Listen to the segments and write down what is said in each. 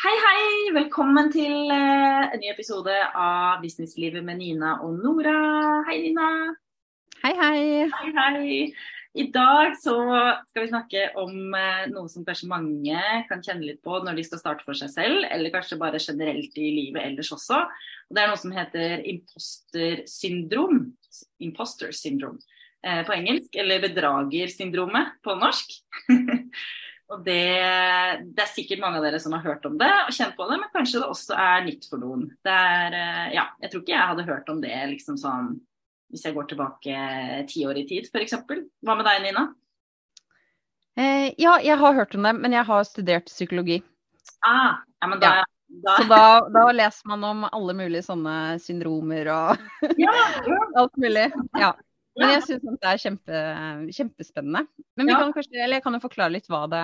Hei, hei! Velkommen til uh, en ny episode av Businesslivet med Nina og Nora. Hei, Nina. Hei, hei. Hei, hei. I dag så skal vi snakke om uh, noe som kanskje mange kan kjenne litt på når de skal starte for seg selv, eller kanskje bare generelt i livet ellers også. Og det er noe som heter imposter syndrom. Imposter syndrom uh, på engelsk, eller bedragersyndromet på norsk. Og det, det, er sikkert mange av dere som har hørt om det og kjent på det, men kanskje det også er nytt for noen. Det er, eh, ja, jeg tror ikke jeg hadde hørt om det liksom sånn hvis jeg går tilbake ti år i tid f.eks. Hva med deg, Nina? Eh, ja, jeg har hørt om det, men jeg har studert psykologi. Ah, ja, men da, ja. Da... Så da, da, leser man om alle mulige sånne syndromer og ja, alt mulig. Ja. Men jeg syns det er kjempe, kjempespennende. Men vi kan kanskje, eller jeg kan jo forklare litt hva det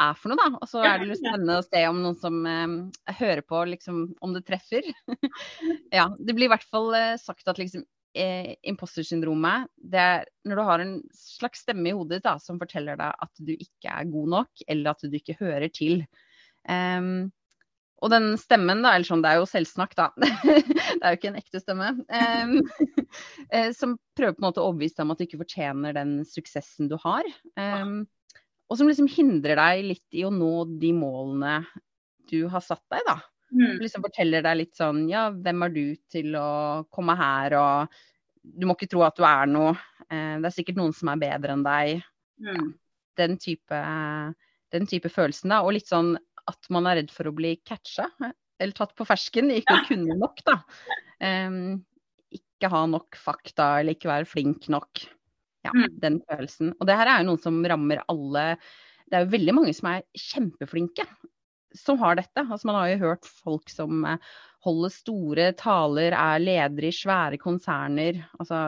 er for noe, da. Og så er det litt spennende å se om noen som eh, hører på, liksom, om det treffer. ja, Det blir i hvert fall eh, sagt at liksom eh, impostersyndromet det er når du har en slags stemme i hodet ditt da, som forteller deg at du ikke er god nok, eller at du ikke hører til. Um, og den stemmen, da, eller sånn, det er jo selvsnakk, da. det er jo ikke en ekte stemme. Um, som prøver på en måte å overbevise deg om at du ikke fortjener den suksessen du har. Um, og som liksom hindrer deg litt i å nå de målene du har satt deg, da. Mm. Liksom forteller deg litt sånn ja, hvem er du til å komme her, og du må ikke tro at du er noe. Uh, det er sikkert noen som er bedre enn deg. Mm. Den type, den type følelsen, da. Og litt sånn at man er redd for å bli catcha, eller tatt på fersken, ikke ja. kunne nok, da. Um, ikke ha nok fakta, eller ikke være flink nok. Ja, mm. den følelsen. Og det her er jo noe som rammer alle. Det er jo veldig mange som er kjempeflinke som har dette. Altså, man har jo hørt folk som eh, holder store taler, er ledere i svære konserner. Altså,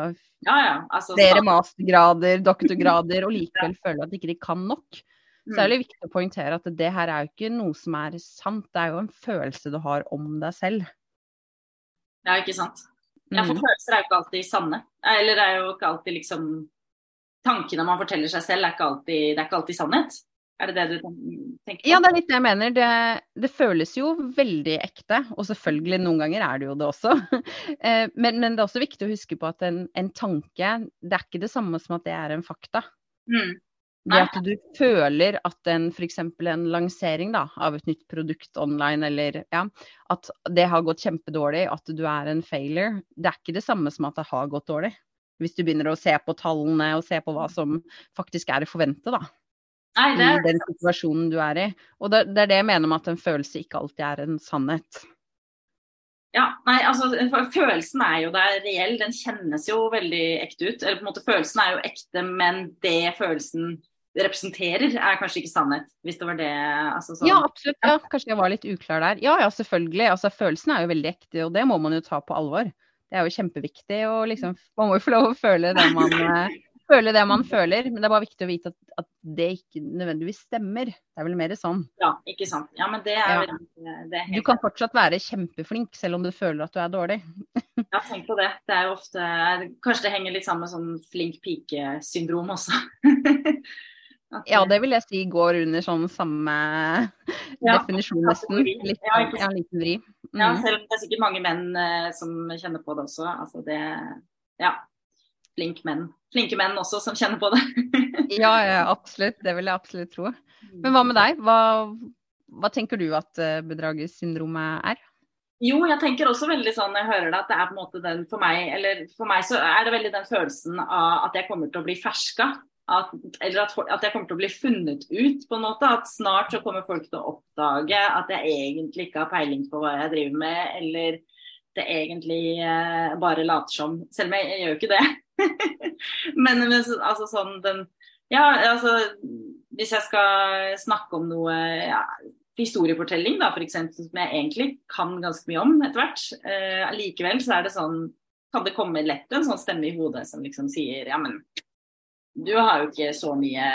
ja, ja. Altså, flere mastergrader, doktorgrader, og likevel føler at de ikke kan nok. Så er det viktig å poengtere at det her er jo ikke noe som er sant, det er jo en følelse du har om deg selv. Ja, ikke sant. Ja, for mm. følelser er jo ikke alltid sanne. Eller det er jo ikke alltid liksom Tankene man forteller seg selv, er ikke alltid, det er ikke alltid sannhet. Er det det du tenker på? Ja, det er litt det jeg mener. Det, det, føles jo veldig ekte, og selvfølgelig noen ganger er det jo det også. Eh, men, men, det er også viktig å huske på at en, en, tanke, det er ikke det samme som at det er en fakta. Mm. Det at du føler at en f.eks. en lansering da, av et nytt produkt online, eller ja, at det har gått kjempedårlig, at du er en failure, det er ikke det samme som at det har gått dårlig. Hvis du begynner å se på tallene og se på hva som faktisk er å forvente, da. Nei, det er... I den situasjonen du er i. Og det, det er det jeg mener med at en følelse ikke alltid er en sannhet. Ja, nei, altså Følelsen er jo der reell, den kjennes jo veldig ekte ut. Eller på en måte Følelsen er jo ekte, men det følelsen representerer, er kanskje ikke sannhet. Hvis det var det altså, sånn. Ja, absolutt. Ja, kanskje jeg var litt uklar der. Ja, ja, selvfølgelig. Altså, følelsen er jo veldig ekte, og det må man jo ta på alvor. Det er jo kjempeviktig. og liksom, Man må jo få lov å føle det man, eh, føle det man føler. Men det er bare viktig å vite at, at, det ikke nødvendigvis stemmer. Det er vel mer sånn. Ja, ikke sant. Ja, men det er, ja. det er Du kan fortsatt være kjempeflink selv om du føler at du er dårlig. ja, tenk på det. Det er jo ofte Kanskje det henger litt sammen med sånn flink pike-syndrom også. Ja, det vil jeg si går under sånn samme ja, definisjon, nesten. Litt, ja, ja, liten vri. Mm. Ja, selv om det er sikkert mange menn eh, som kjenner på det også. Altså det Ja. Flink menn. Flinke menn også som kjenner på det. ja, ja, absolutt. Det vil jeg absolutt tro. Men hva med deg? Hva, hva tenker du at eh, bedragersyndromet er? Jo, jeg tenker også veldig sånn når jeg hører det, at det er på en måte den for meg Eller for meg så er det veldig den følelsen av at jeg kommer til å bli ferska at, eller at, at, jeg kommer til å bli funnet ut, på en måte. At snart så kommer folk til å oppdage at jeg egentlig ikke har peiling på hva jeg driver med, eller det egentlig eh, bare later som. Selv om jeg, jeg gjør jo ikke det. men, men altså sånn den Ja, altså Hvis jeg skal snakke om noe ja, historiefortelling, da, f.eks., som jeg egentlig kan ganske mye om etter hvert, eh, likevel så er det sånn kan det komme lett en sånn stemme i hodet som liksom sier ja, men du har jo ikke så mye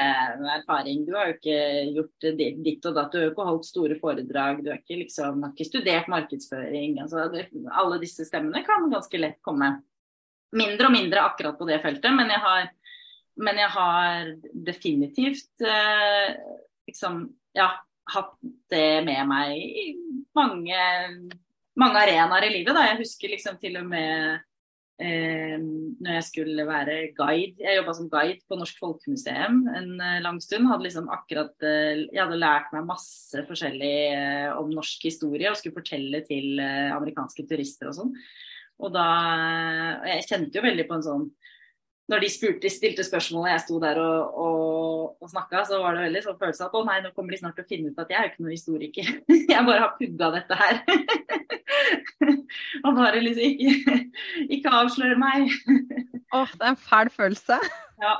erfaring. Du har jo ikke gjort ditt og datt. Du har jo ikke holdt store foredrag. Du har ikke, liksom, har ikke studert markedsføring. Altså, alle disse stemmene kan ganske lett komme. Mindre og mindre akkurat på det feltet, men jeg har, men jeg har definitivt eh, liksom, ja, hatt det med meg mange, mange arenaer i livet. Da. Jeg husker liksom til og med eh, når jeg skulle være guide. Jeg jobba som guide på Norsk Folkemuseum en eh, lang stund. Hadde liksom akkurat, eh, jeg hadde lært meg masse forskjellig eh, om norsk historie og skulle fortelle til amerikanske turister og sånn. Og da Jeg kjente jo veldig på en sånn når de spurte, stilte og jeg sto der og, og, og snakka, så var det veldig sånn følelse av at å nei, nå kommer de snart til å finne ut at jeg er jo ikke noen historiker. Jeg bare har pugga dette her. og bare liksom ikke, ikke avsløre meg. Åh, det er en fæl følelse. Ja.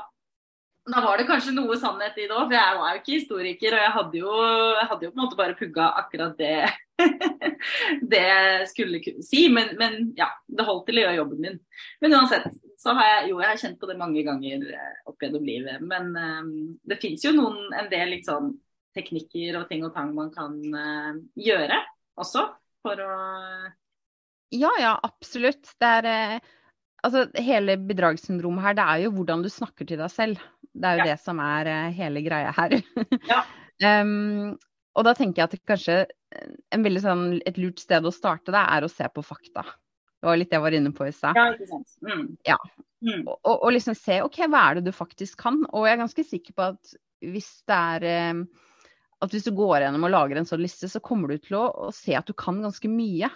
Da var det kanskje noe sannhet i det òg, for jeg var jo ikke historiker. Og jeg hadde jo, jeg hadde jo på en måte bare pugga akkurat det det jeg skulle si. Men, men, ja, det holdt til å gjøre jobben min. Men uansett, så har jeg jo jeg har kjent på det mange ganger eh, opp gjennom livet. Men um, det fins jo noen, en del liksom, teknikker og ting og tang man kan uh, gjøre også for å Ja, ja, absolutt. Det er uh, Altså, hele bedragssyndromet her, det er jo hvordan du snakker til deg selv. Det er jo ja. det som er uh, hele greia her. ja. um, og da tenker jeg at kanskje en veldig sånn, et lurt sted å starte det, er å se på fakta. Det var litt det jeg var inne på i stad. Ja, ikke sant. Mm. Ja. Mm. Og, og, liksom se OK, hva er det du faktisk kan? Og jeg er ganske sikker på at hvis det er eh, at hvis du går gjennom og lager en sånn liste, så kommer du til å, å se at du kan ganske mye.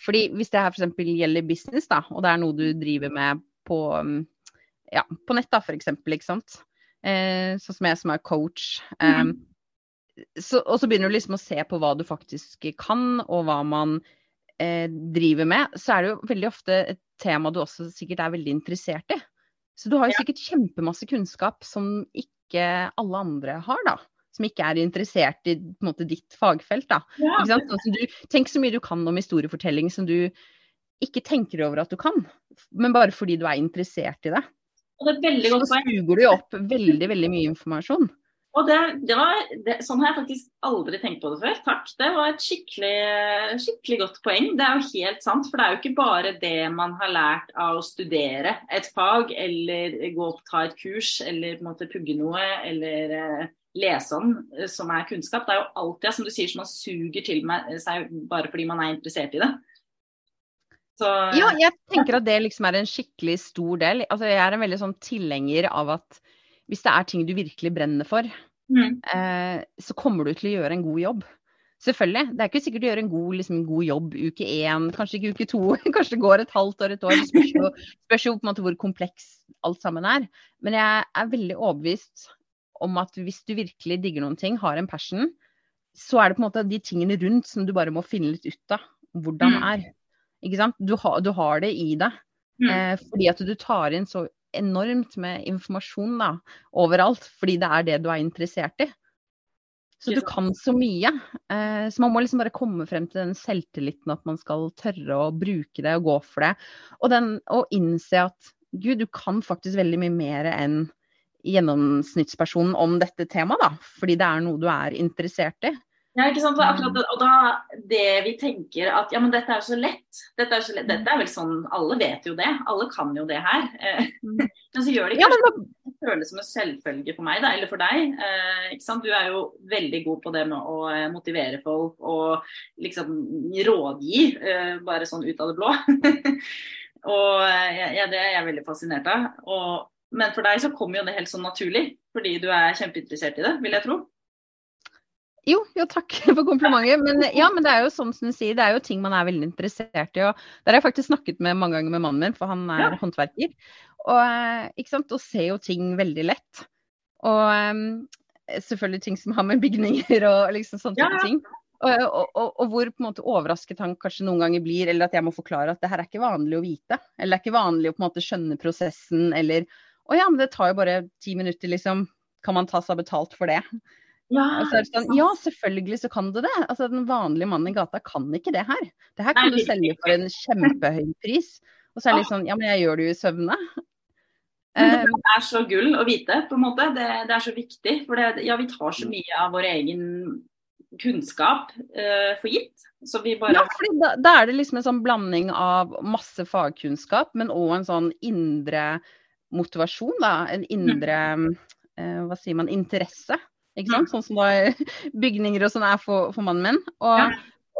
Fordi hvis det her f.eks. gjelder business, da, og det er noe du driver med på, ja, på nett, da, f.eks., ikke sant. Eh, sånn som jeg som er coach. Eh, mm så, og så begynner du liksom å se på hva du faktisk kan, og hva man eh, driver med. Så er det jo veldig ofte et tema du også sikkert er veldig interessert i. Så du har jo sikkert kjempemasse kunnskap som ikke alle andre har, da. Som ikke er interessert i måte, ditt fagfelt. da. Ja. Sånn du, tenk så mye du kan om historiefortelling som du ikke tenker over at du kan, men bare fordi du er interessert i det. Og det er veldig godt Så suger du opp veldig, veldig mye informasjon. Og det, det var, det, Sånn har jeg faktisk aldri tenkt på det før. Takk. Det var et skikkelig, skikkelig, godt poeng. Det er jo helt sant. For det er jo ikke bare det man har lært av å studere et fag, eller gå opp ta et kurs, eller på en måte pugge noe, eller uh, lese om, uh, som er kunnskap. Det er jo alltid, som du sier, som man suger til seg bare fordi man er interessert i det. Så, ja, jeg tenker at det liksom er en skikkelig stor del. Altså, jeg er en veldig sånn tilhenger av at hvis det er ting du virkelig brenner for, mm. eh, så kommer du til å gjøre en god jobb. Selvfølgelig. Det er ikke sikkert du gjør en god, liksom, god jobb uke én, kanskje ikke uke to. Kanskje det går et halvt år, et år. Det spørs spørs jo på en måte hvor kompleks alt sammen er. Men jeg er veldig overbevist om at hvis du virkelig digger noen ting, har en passion, så er det på en måte de tingene rundt som du bare må finne litt ut av hvordan mm. er. Ikke sant? Du, ha, du har det i deg. Mm. Eh, fordi at du tar inn så enormt med informasjon da, overalt, fordi det er det du er interessert i. Så du kan så mye. Eh, så man må liksom bare komme frem til den selvtilliten at man skal tørre å bruke det og gå for det. Og, den, og innse at gud, du kan faktisk veldig mye mer enn gjennomsnittspersonen om dette temaet, da. Fordi det er noe du er interessert i. Ja, ikke sant? Akkurat, og da det vi tenker at ja, men dette er jo så lett. Dette er, så lett. Dette er vel sånn, Alle vet jo det. Alle kan jo det her. Eh, mm. men så gjør det ikke ja, men... det føles som en selvfølge for meg, da, eller for deg. Eh, ikke sant? Du er jo veldig god på det med å eh, motivere folk og liksom rådgi, eh, bare sånn ut av det blå. og ja, det er jeg veldig fascinert av. Og, men for deg så kommer jo det helt sånn naturlig, fordi du er kjempeinteressert i det, vil jeg tro. Jo, jo, takk for komplimentet. Men ja, men det er jo som du sier, det er jo ting man er veldig interessert i. Og der har jeg faktisk snakket med mange ganger med mannen min, for han er ja. håndverker. Og, eh, ikke sant? og ser jo ting veldig lett. Og um, selvfølgelig ting som har med bygninger og liksom sånne ja, ting. Og, og, og, og, hvor på en måte overrasket han kanskje noen ganger blir, eller at jeg må forklare at det her er ikke vanlig å vite. Eller det er ikke vanlig å på en måte skjønne prosessen, eller Å ja, men det tar jo bare ti minutter, liksom. Kan man ta seg betalt for det? Ja, sånn, ja, selvfølgelig så kan du det. Altså, den vanlige mannen i gata kan ikke det her. Det her kan Nei, du selge for en kjempehøy pris. Og så er det litt sånn, ja, men jeg gjør det jo i søvne. Men det eh, er så gull å vite, på en måte. Det, det er så viktig. For det, ja, vi tar så mye av vår egen kunnskap uh, for gitt. Så vi bare Ja, for da, da, er det liksom en sånn blanding av masse fagkunnskap, men òg en sånn indre motivasjon, da. En indre, uh, hva sier man, interesse. Ikke sant? Sånn som da bygninger og sånn er for, for, mannen min. Og, ja.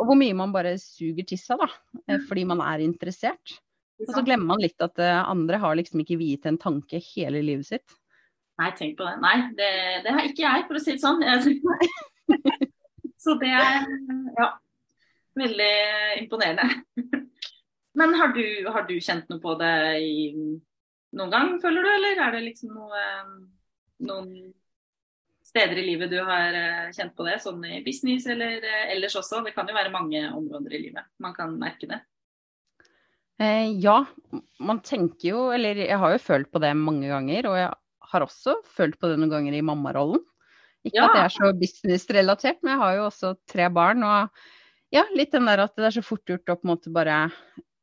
og hvor mye man bare suger til seg, da. eh, Fordi man er interessert. Og så glemmer man litt at eh, andre har liksom ikke viet en tanke hele livet sitt. Nei, tenk på det. Nei, det, det har ikke jeg, for å si det sånn. Så det er ja, veldig imponerende. Men har du, har du kjent noe på det i, noen gang, føler du, eller er det liksom noe, eh, noen steder i livet du har eh, kjent på det, sånn i business eller eh, ellers også? Det kan jo være mange områder i livet man kan merke det. Eh, ja, man tenker jo, eller jeg har jo følt på det mange ganger, og jeg har også følt på det noen ganger i mammarollen. Ikke Ja. at det er så businessrelatert, men jeg har jo også tre barn. Og ja, litt den der at det er så fort gjort å på en måte bare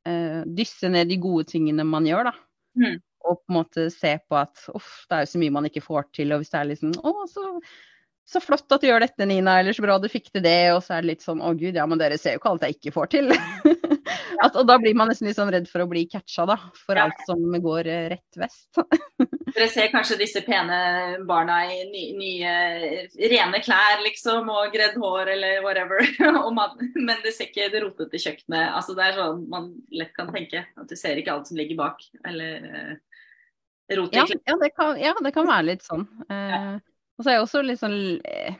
eh, dysse ned de gode tingene man gjør, da. Mm. Og på en måte se på at uff, det er jo så mye man ikke får til. Og hvis det er liksom å, så, så flott at du gjør dette, Nina, eller så bra du fikk til det. Og så er det litt sånn å gud, ja, men dere ser jo ikke alt jeg ikke får til. at, og da blir man nesten litt sånn redd for å bli catcha, da. For Ja. alt som går eh, rett vest. Dere ser kanskje disse pene barna i ny, nye rene klær, liksom, og gredd hår eller whatever. Og man, men det ser ikke det rotete kjøkkenet. Altså, det er sånn man lett kan tenke. At du ser ikke alt som ligger bak. Eller eh, rot i Ja, ja, det kan, ja, det kan være litt sånn. Eh, og så er jeg også litt sånn eh,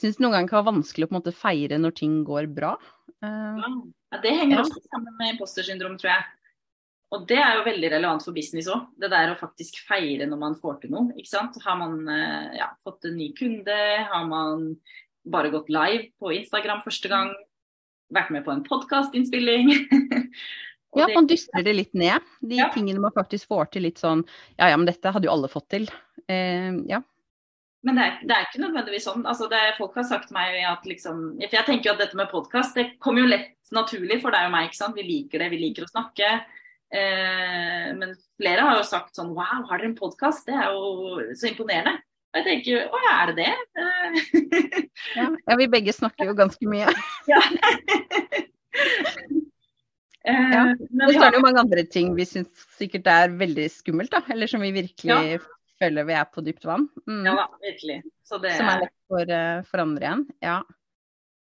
Syns noen ganger kan være vanskelig å på en måte feire når ting går bra. Eh, Ja, det henger også sammen med impostersyndrom, tror jeg. Og det er jo veldig relevant for business òg. Det der å faktisk feire når man får til noe. ikke sant? Har man eh, ja, fått en ny kunde, har man bare gått live på Instagram første gang, vært med på en podkastinnspilling. ja, man dyster det litt ned. De Ja. tingene man faktisk får til litt sånn Ja ja, men dette hadde jo alle fått til. Eh, ja. Men det er, det er ikke nødvendigvis sånn. Altså det, folk har sagt til meg at liksom For jeg tenker jo at dette med podkast, det kommer jo lett naturlig for deg og meg, ikke sant. Vi liker det, vi liker å snakke. Eh, men flere har jo sagt sånn Wow, har dere en podkast? Det er jo så imponerende. Og jeg tenker å ja, er det det? Eh, Ja. ja, vi begge snakker jo ganske mye. ja. Eh, Ja. Men Og så er det jo mange andre ting vi syns sikkert er veldig skummelt, da. Eller som vi virkelig Ja. føler vi er på dypt vann. Mm. Ja da, virkelig. Så det, Som er lett for, eh, for andre igjen. Ja.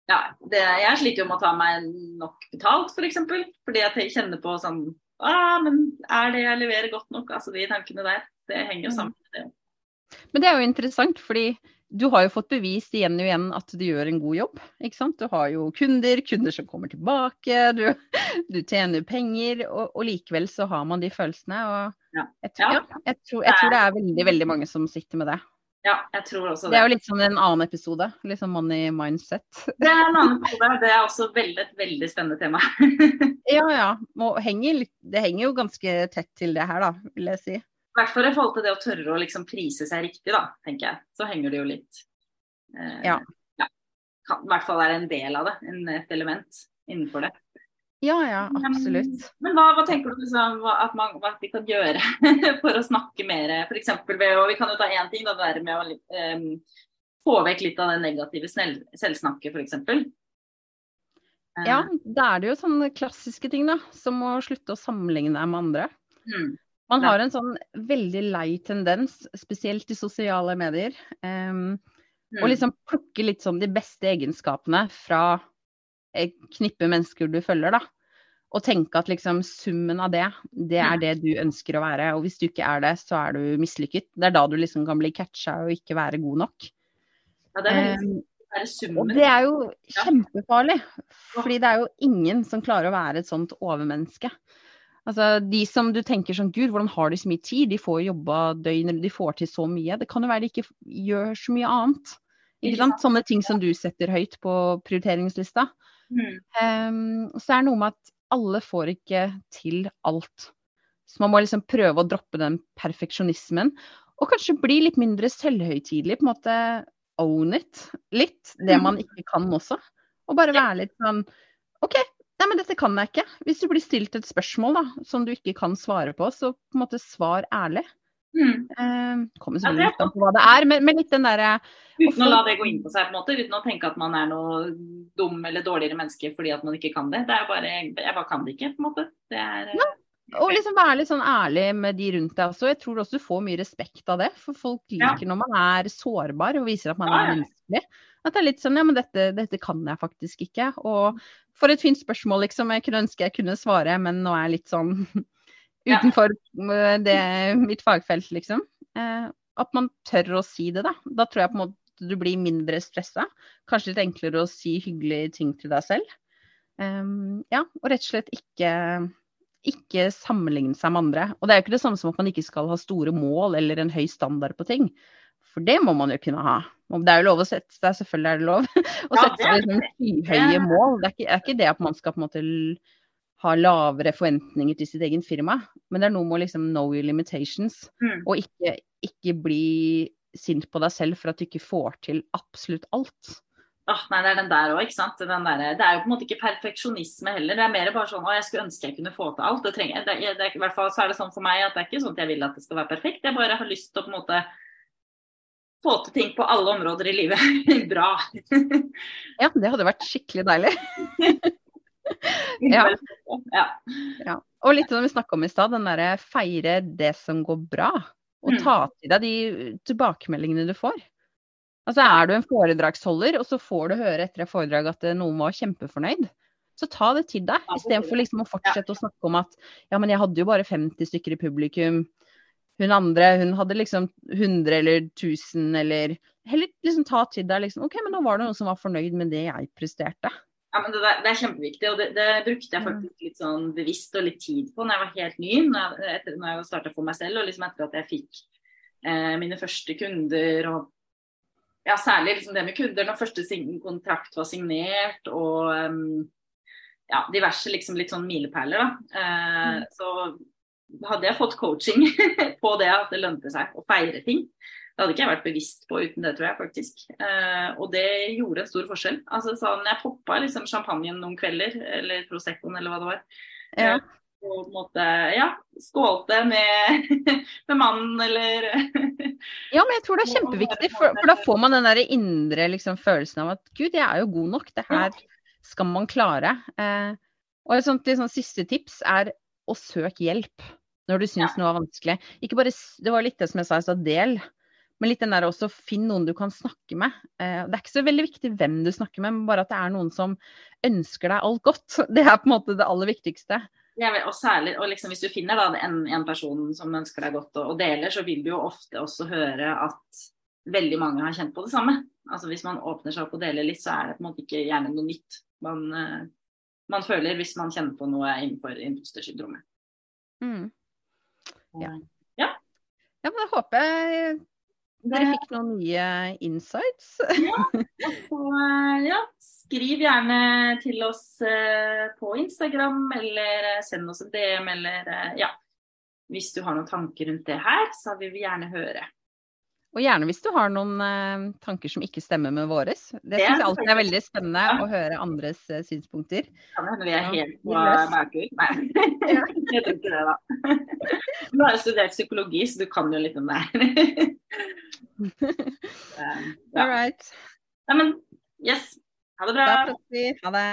ja, det, jeg sliter jo med å ta meg nok betalt, f.eks. For eksempel, fordi jeg kjenner på sånn ah, men er det jeg leverer godt nok? Altså de tankene der. Det henger jo sammen med det. Men det er jo interessant, fordi du har jo fått bevist igjen og igjen at du gjør en god jobb. ikke sant? Du har jo kunder, kunder som kommer tilbake, du, du tjener penger, og, og likevel så har man de følelsene. og jeg, tror, Ja. jeg, tror, jeg tror det er veldig veldig mange som sitter med det. Ja, jeg tror også Det det. er jo litt som en annen episode, liksom money mindset. Det er en annen episode. Det er også veldig, et veldig spennende tema. Ja ja, henger, det henger jo ganske tett til det her, da, vil jeg si. I hvert fall i forhold til det å tørre å liksom prise seg riktig, da, tenker jeg. Så henger det jo litt eh, Ja. Kan, I hvert fall er en del av det. En, et element innenfor det. Ja ja, absolutt. Men hva, hva tenker du liksom, at, man, hva vi kan gjøre for å snakke mer? F.eks. ved å Vi kan jo ta én ting, da, det der med å um, få vekk litt av det negative selv, selvsnakket, f.eks. Ja, da er det jo sånne klassiske ting, da. Som å slutte å sammenligne deg med andre. Mm. Man har en sånn veldig lei tendens, spesielt i sosiale medier, um, Mm. å liksom plukke litt sånn de beste egenskapene fra et knippe mennesker du følger, da. Og tenke at liksom summen av det, det er Mm. det du ønsker å være. Og hvis du ikke er det, så er du mislykket. Det er da du liksom kan bli catcha og ikke være god nok. Ja, det er Um, det og det er jo kjempefarlig, fordi det er jo ingen som klarer å være et sånt overmenneske. Altså, De som du tenker sånn Gud, hvordan har de så mye tid? De får jobba døgn, eller de får til så mye. Det kan jo være de ikke gjør så mye annet. Ikke sant? Sånne ting som du setter høyt på prioriteringslista. Mm. Um, så er det noe med at alle får ikke til alt. Så man må liksom prøve å droppe den perfeksjonismen. Og kanskje bli litt mindre selvhøytidelig. På en måte own it litt. Det Mm. man ikke kan også. Og bare være litt sånn OK, nei, men dette kan jeg ikke. Hvis du blir stilt et spørsmål da, som du ikke kan svare på, så på en måte svar ærlig. Mm. Um, kommer Ja, selvfølgelig litt an på hva det er, men, men litt den derre Uten å la det gå inn på seg, på en måte, uten å tenke at man er noe dum eller dårligere menneske fordi at man ikke kan det. Det er jo bare, Jeg bare kan det ikke, på en måte. Det er, eh, Og liksom være litt sånn ærlig med de rundt deg også. Jeg tror også du får mye respekt av det. For folk Ja. liker når man er sårbar og viser at man Ja, er ja. menneskelig. At det er litt sånn ja, men dette, dette kan jeg faktisk ikke. Og for et fint spørsmål, liksom. Jeg kunne ønske jeg kunne svare, men nå er jeg litt sånn utenfor ja. det, mitt fagfelt, liksom. Eh, at man tør å si det, da. Da tror jeg på en måte du blir mindre stressa. Kanskje litt enklere å si hyggelige ting til deg selv. Um, ja, og rett og slett ikke, ikke sammenligne seg med andre. Og det er jo ikke det samme som at man ikke skal ha store mål eller en høy standard på ting. For det må man jo kunne ha. Det er jo lov å sette seg, selvfølgelig er det lov, å sette seg liksom skyhøye mål. Det er, ikke, det er ikke det at man skal på en måte ha lavere forventninger til sitt egen firma, men det er noe med å liksom know your limitations. Mm. Og ikke, ikke bli sint på deg selv for at du ikke får til absolutt alt. Oh, nei, det er den der òg, ikke sant. Der, det er jo på en måte ikke perfeksjonisme heller. Det er mer bare sånn å, jeg skulle ønske jeg kunne få til alt. Det trenger, det, det, I hvert fall så er det sånn for meg at det er ikke sånn at jeg vil at det skal være perfekt. Jeg bare har lyst til å på en måte få til ting på alle områder i livet bra. ja, det hadde vært skikkelig deilig. ja. ja. Og litt som vi snakka om i stad, den derre feire det som går bra. Og mm. ta til deg de tilbakemeldingene du får. Altså Er du en foredragsholder, og så får du høre etter et foredrag at noen var kjempefornøyd, så ta det til deg. Istedenfor liksom å fortsette å snakke om at ja, men jeg hadde jo bare 50 stykker i publikum. Hun andre hun hadde liksom 100 eller 1000 eller Heller liksom ta til deg liksom OK, men nå var det noen som var fornøyd med det jeg presterte. Ja, men det, der, det er kjempeviktig, og det, det, brukte jeg mm. faktisk litt sånn bevisst og litt tid på når jeg var helt ny. Når jeg, etter, når jeg starta for meg selv, og liksom etter at jeg fikk eh, mine første kunder. og ja, Særlig liksom det med kunder når første kontrakt var signert, og um, ja, diverse liksom litt sånn milepæler. da. Eh, mm. Så hadde jeg fått coaching på det at det lønte seg å feire ting. Det hadde ikke jeg vært bevisst på uten det, tror jeg faktisk. Eh, og det gjorde en stor forskjell. Altså sånn, Jeg poppa liksom champagnen noen kvelder, eller Proseccoen eller hva det var. Ja. Eh, og på en måte, ja, skålte med, med mannen eller Ja, men jeg tror det er kjempeviktig, for, for da får man den der indre liksom, følelsen av at gud, jeg er jo god nok. Det her skal man klare. Eh, og et sånt liksom, siste tips er å søke hjelp når du syns ja. noe er vanskelig. Ikke bare, det var litt det som jeg sa, så del. Men litt den der også, finn noen du kan snakke med. Eh, det er ikke så veldig viktig hvem du snakker med, men bare at det er noen som ønsker deg alt godt. Det er på en måte det aller viktigste. Ja, og særlig, og liksom Hvis du finner da, en, en, person som ønsker deg godt og, og, deler, så vil du jo ofte også høre at veldig mange har kjent på det samme. Altså Hvis man åpner seg opp og deler litt, så er det på en måte ikke gjerne noe nytt man, uh, man føler hvis man kjenner på noe innenfor impostersyndromet. Mm. Ja. ja. ja, men jeg håper dere fikk noen nye insights? ja, så, eh, ja, skriv gjerne til oss eh, på Instagram, eller eh, send oss en DM, eller ja. Hvis du har noen tanker rundt det her, så vil vi gjerne høre. Og gjerne hvis du har noen uh, tanker som ikke stemmer med våres. Det syns jeg alltid er veldig spennende ja. å høre andres uh, synspunkter. Kan hende vi er helt på bakhjul. Nei, jeg tror ikke det, da. Du har jo studert psykologi, så du kan jo litt om det her. All right. Nei, men yes. Ha det bra. Da prates vi. Ha det.